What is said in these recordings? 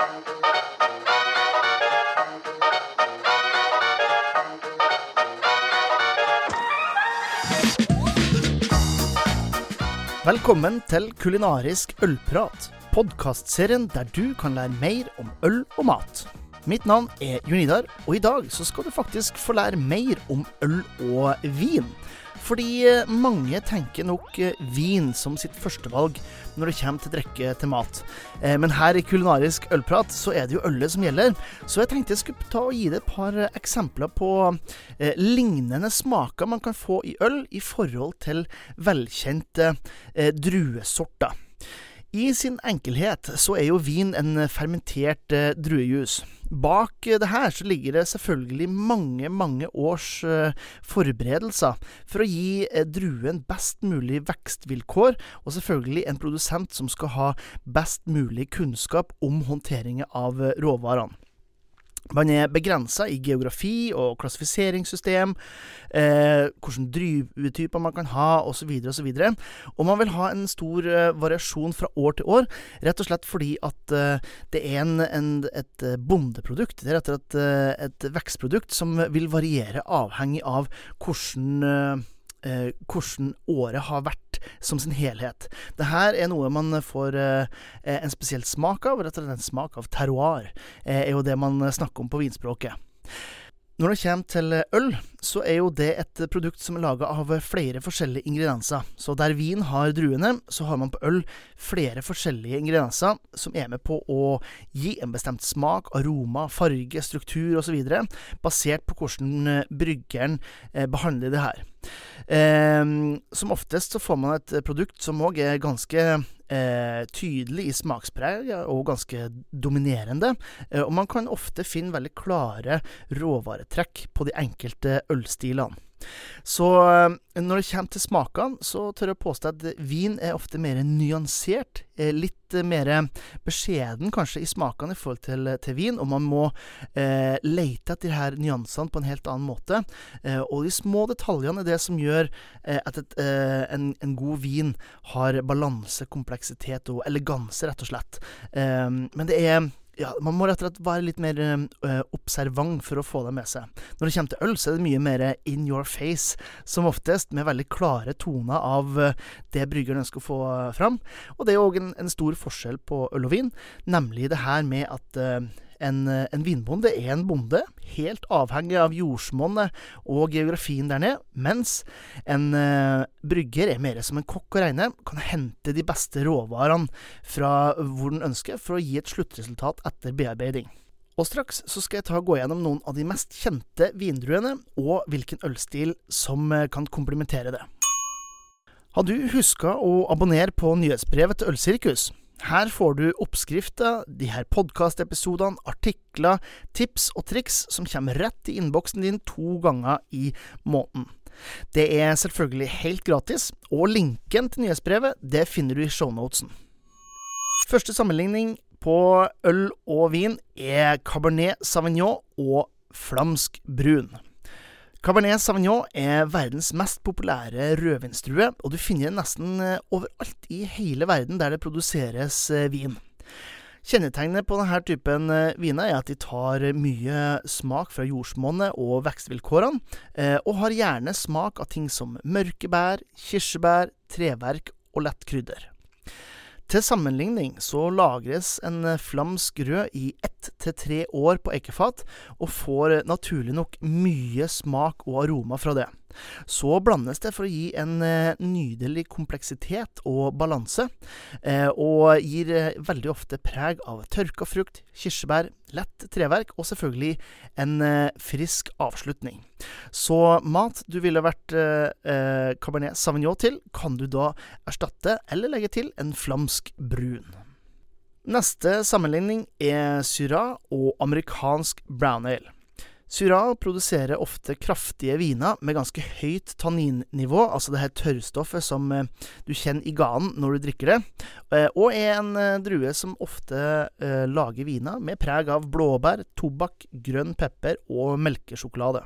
Velkommen til Kulinarisk ølprat, podkastserien der du kan lære mer om øl og mat. Mitt navn er Junidar, og i dag så skal du faktisk få lære mer om øl og vin. Fordi eh, mange tenker nok eh, vin som sitt førstevalg når det kommer til drikke til mat. Eh, men her i Kulinarisk ølprat så er det jo ølet som gjelder. Så jeg tenkte jeg skulle ta og gi deg et par eksempler på lignende smaker man kan få i øl i forhold til velkjente druesorter. I sin enkelhet så er jo vin en fermentert eh, druejus. Bak det her så ligger det selvfølgelig mange, mange års eh, forberedelser for å gi eh, druen best mulig vekstvilkår, og selvfølgelig en produsent som skal ha best mulig kunnskap om håndteringen av eh, råvarene. Man er begrensa i geografi og klassifiseringssystem, eh, hvilke druetyper man kan ha, osv., osv. Og, og man vil ha en stor eh, variasjon fra år til år, rett og slett fordi at eh, det er en, en, et eh, bondeprodukt. Det er rett og slett eh, et vekstprodukt som vil variere avhengig av hvordan eh, eh, hvordan året har vært som sin helhet. Dette er noe man får eh, en spesiell smak av, rett og slett en smak av terroir, eh, er jo det man snakker om på vinspråket. Når det kommer til øl, så er jo det et produkt som er laga av flere forskjellige ingredienser. Så der vin har druene, så har man på øl flere forskjellige ingredienser som er med på å gi en bestemt smak, aroma, farge, struktur osv., basert på hvordan bryggeren behandler det her. Eh, som oftest så får man et produkt som òg er ganske eh, tydelig i smakspreg og ganske dominerende. Eh, og man kan ofte finne veldig klare råvaretrekk på de enkelte ølstilene. Så eh, når det kommer til smakene, så tør jeg påstå at vin er ofte mer nyansert. Eh, litt eh, mer beskjeden kanskje i smakene i forhold til, til vin, og man må eh, lete etter de her nyansene på en helt annen måte. Eh, og de små detaljene er det som gjør eh, at et, en, en, god vin har balanse, kompleksitet og eleganse, rett og slett. men det er ja, man må rett og slett være litt mer uh, observant for å få det med seg. Når det kommer til øl, så er det mye mer in your face, som oftest, med veldig klare toner av uh, det bryggeren ønsker å få uh, fram. Og det er òg en, en, stor forskjell på øl og vin, nemlig det her med at en, eh, en, vinbonde er en bonde, helt avhengig av jordsmonnet og geografien der nede, mens en uh, brygger er mer som en kokk å regne, kan hente de beste råvarene fra hvor den ønsker, for å gi et sluttresultat etter bearbeiding. Og straks så skal jeg ta og gå gjennom noen av de mest kjente vindruene, og hvilken ølstil som eh, kan komplementere det. Har du huska å abonnere på nyhetsbrevet til Ølsirkus? Her får du oppskrifter, de her podkastepisodene, artikler, tips og triks som kommer rett i innboksen din to ganger i måneden. Det er selvfølgelig helt gratis, og linken til nyhetsbrevet det finner du i shownotesen. Første sammenligning på øl og vin er Cabernet Sauvignon og flamsk brun. Cabernet Sauvignon er verdens mest populære rødvinsdrue, og du finner den nesten eh, overalt i hele verden der det produseres eh, vin. Kjennetegnet på denne typen eh, viner er at de tar mye smak fra jordsmonnet og vekstvilkårene, og har gjerne smak av ting som mørke bær, kirsebær, treverk og lett krydder. Til sammenligning så lagres en eh, flamsk rød i ett til tre år på eikefat, og får naturlig nok mye smak og aroma fra det. Så blandes det for å gi en eh, nydelig kompleksitet og balanse, eh, og gir eh, veldig ofte preg av tørka frukt, kirsebær, lett treverk og selvfølgelig en frisk avslutning. Så mat du ville vært eh, Cabernet Sauvignon til, kan du da erstatte eller legge til en flamsk brun. Neste sammenligning er Syrah og amerikansk brown ale. Syrah produserer ofte kraftige viner med ganske høyt tanninnivå, altså det her tørrstoffet som eh, du kjenner i ganen når du drikker det, eh, og er en eh, drue som ofte lager viner med preg av blåbær, tobakk, grønn pepper og melkesjokolade.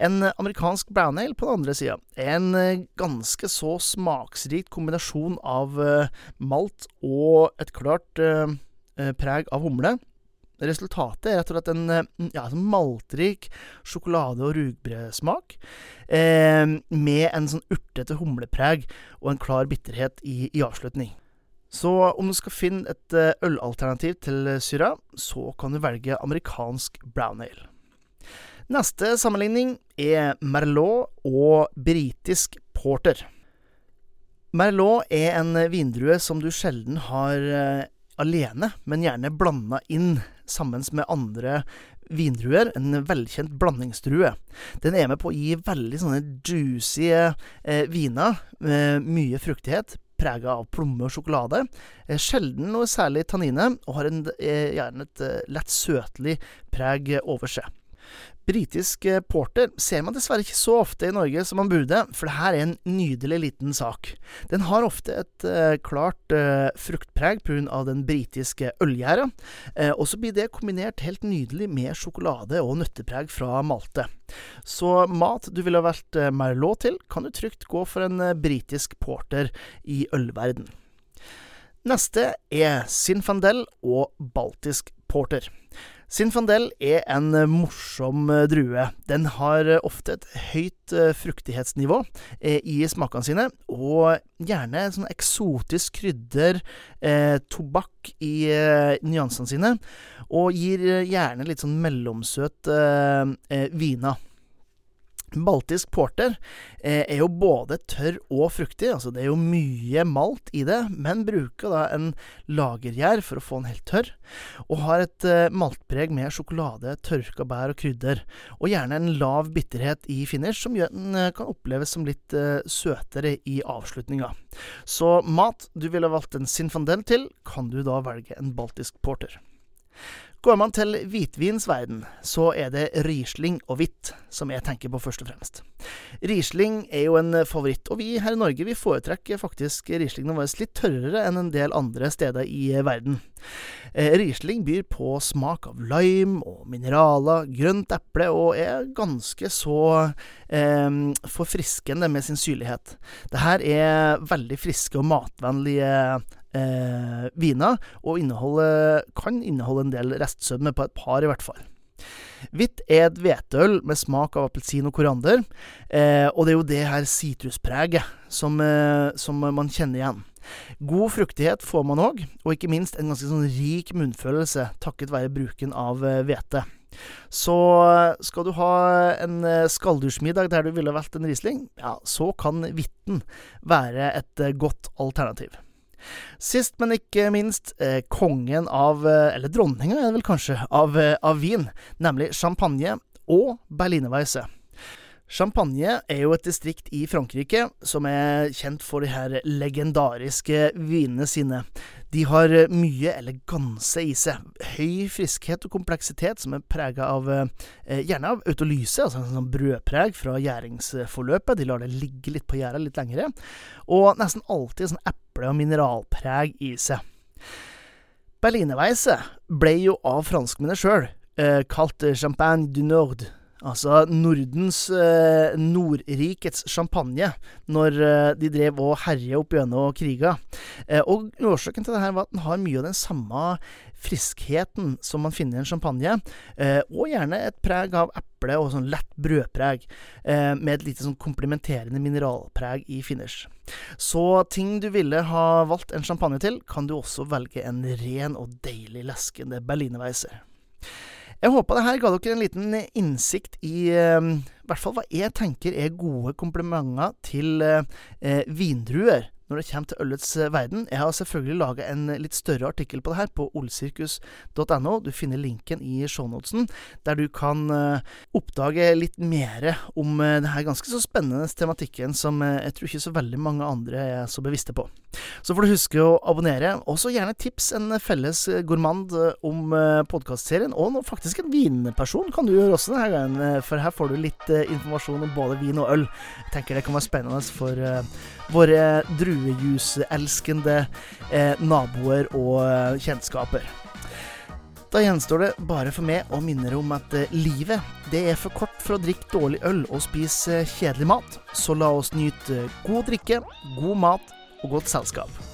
En amerikansk brown ale på den andre sida er en ganske så smaksrik kombinasjon av malt og et klart preg av humle. Resultatet er rett og slett en eh, ja, maltrik sjokolade- og rugbrødsmak, eh, med en sånn urtete humlepreg og en klar bitterhet i, i, avslutning. Så om du skal finne et eh, ølalternativ til syra, så kan du velge amerikansk brown ale. Neste sammenligning er Merlot og britisk porter. Merlot er en vindrue som du sjelden har eh, alene, men gjerne blanda inn sammen med andre vindruer. En velkjent blandingsdrue. Den er med på å gi veldig sånne juicy eh, viner med mye fruktighet. Prega av plomme og sjokolade. Eh, sjelden noe særlig tannine, og har en, eh, gjerne et eh, lett søtlig preg over seg. Britisk eh, porter ser man dessverre ikke så ofte i Norge som man burde, for det her er en nydelig liten sak. Den har ofte et eh, klart eh, fruktpreg pga. den britiske ølgjæra, eh, og så blir det kombinert helt nydelig med sjokolade og nøttepreg fra Malte. Så mat du ville valgt eh, Merlot til, kan du trygt gå for en britisk porter i ølverden. Neste er Sinfandel og baltisk porter. Sinfandel er en eh, morsom eh, drue. Den har eh, ofte et høyt fruktighetsnivå i smakene sine, og gjerne sånn eksotisk krydder, eh, tobakk i eh, nyansene sine, og gir gjerne litt sånn mellomsøt eh, viner. Baltisk porter eh, er jo både tørr og fruktig, altså det er jo mye malt i det, men bruker da en lagergjær for å få den helt tørr, og har et eh, maltpreg med sjokolade, tørka bær og krydder, og gjerne en lav bitterhet i finish som gjør den eh, kan oppleves som litt eh, søtere i avslutninga. Så mat du ville valgt en Sinfandel til, kan du da velge en baltisk porter. Går man til hvitvinsverden, så er det Riesling og hvitt som jeg tenker på først og fremst. Riesling er jo en favoritt, og vi her i Norge vi foretrekker faktisk Rieslingene våre litt tørrere enn en del andre steder i verden. Eh, Riesling byr på smak av lime og mineraler, grønt eple, og er ganske så eh, forfriskende med sin syrlighet. Det her er veldig friske og matvennlige eh, viner, og kan inneholde en del restsødme på et par, i hvert fall. Hvitt er et hvetøl med smak av appelsin og koriander, eh, og det er jo det her sitruspreget som, eh, som, man kjenner igjen. God fruktighet får man òg, og ikke minst en ganske sånn rik munnfølelse takket være bruken av eh, hvete. Så eh, skal du ha en eh, skalldyrsmiddag der du ville valgt en Riesling, ja, så kan Hvitten være et godt alternativ. Sist, men ikke minst, eh, kongen av eh, Eller dronninga, er det vel kanskje, av, eh, av vin, nemlig champagne og berlinerweisse. Champagne er jo et distrikt i Frankrike som er kjent for de her legendariske vinene sine. De har mye eleganse i seg. Høy friskhet og kompleksitet som er prega av eh, gjerne av autolyse, altså en sånn brødpreg fra gjæringsforløpet. De lar det ligge litt på gjæra litt lengre. Og nesten alltid sånn eple- og mineralpreg i seg. Berlinerweisse ble jo av franskmennene sjøl eh, kalt champagne du nord Altså Nordens eh, Nordrikets champagne, når eh, de drev og herja opp gjennom kriga. Og årsaken til det her var at den har mye av den samme friskheten som man finner i en champagne, og gjerne et preg av eple og sånn lett brødpreg, eh, med et lite sånn komplementerende mineralpreg i finish. Så ting du ville ha valgt en champagne til, kan du også velge en ren og deilig leskende berlinerweiser. Jeg håper det her ga dere en liten innsikt i eh, hvert fall hva jeg tenker er gode komplimenter til eh, vindruer når det kommer til ølets eh, verden. Jeg har selvfølgelig laga en litt større artikkel på det her på olsirkus.no. Du finner linken i shownotesen, der du kan uh, oppdage litt mer om denne ganske så spennende tematikken som jeg tror ikke så veldig mange andre er så bevisste på. Så får du huske å abonnere. Også gjerne tips en felles gourmand om uh, podkastserien, og faktisk en vinperson kan du gjøre også denne gangen, for her får du litt informasjon om både vin og øl. Jeg tenker det kan være spennende for våre druejuselskende eh, naboer og kjennskaper. Da gjenstår det bare for meg å minne om at eh, livet det er for kort for å drikke dårlig øl og spise eh, kjedelig mat. Så la oss nyte god drikke, god mat og godt selskap.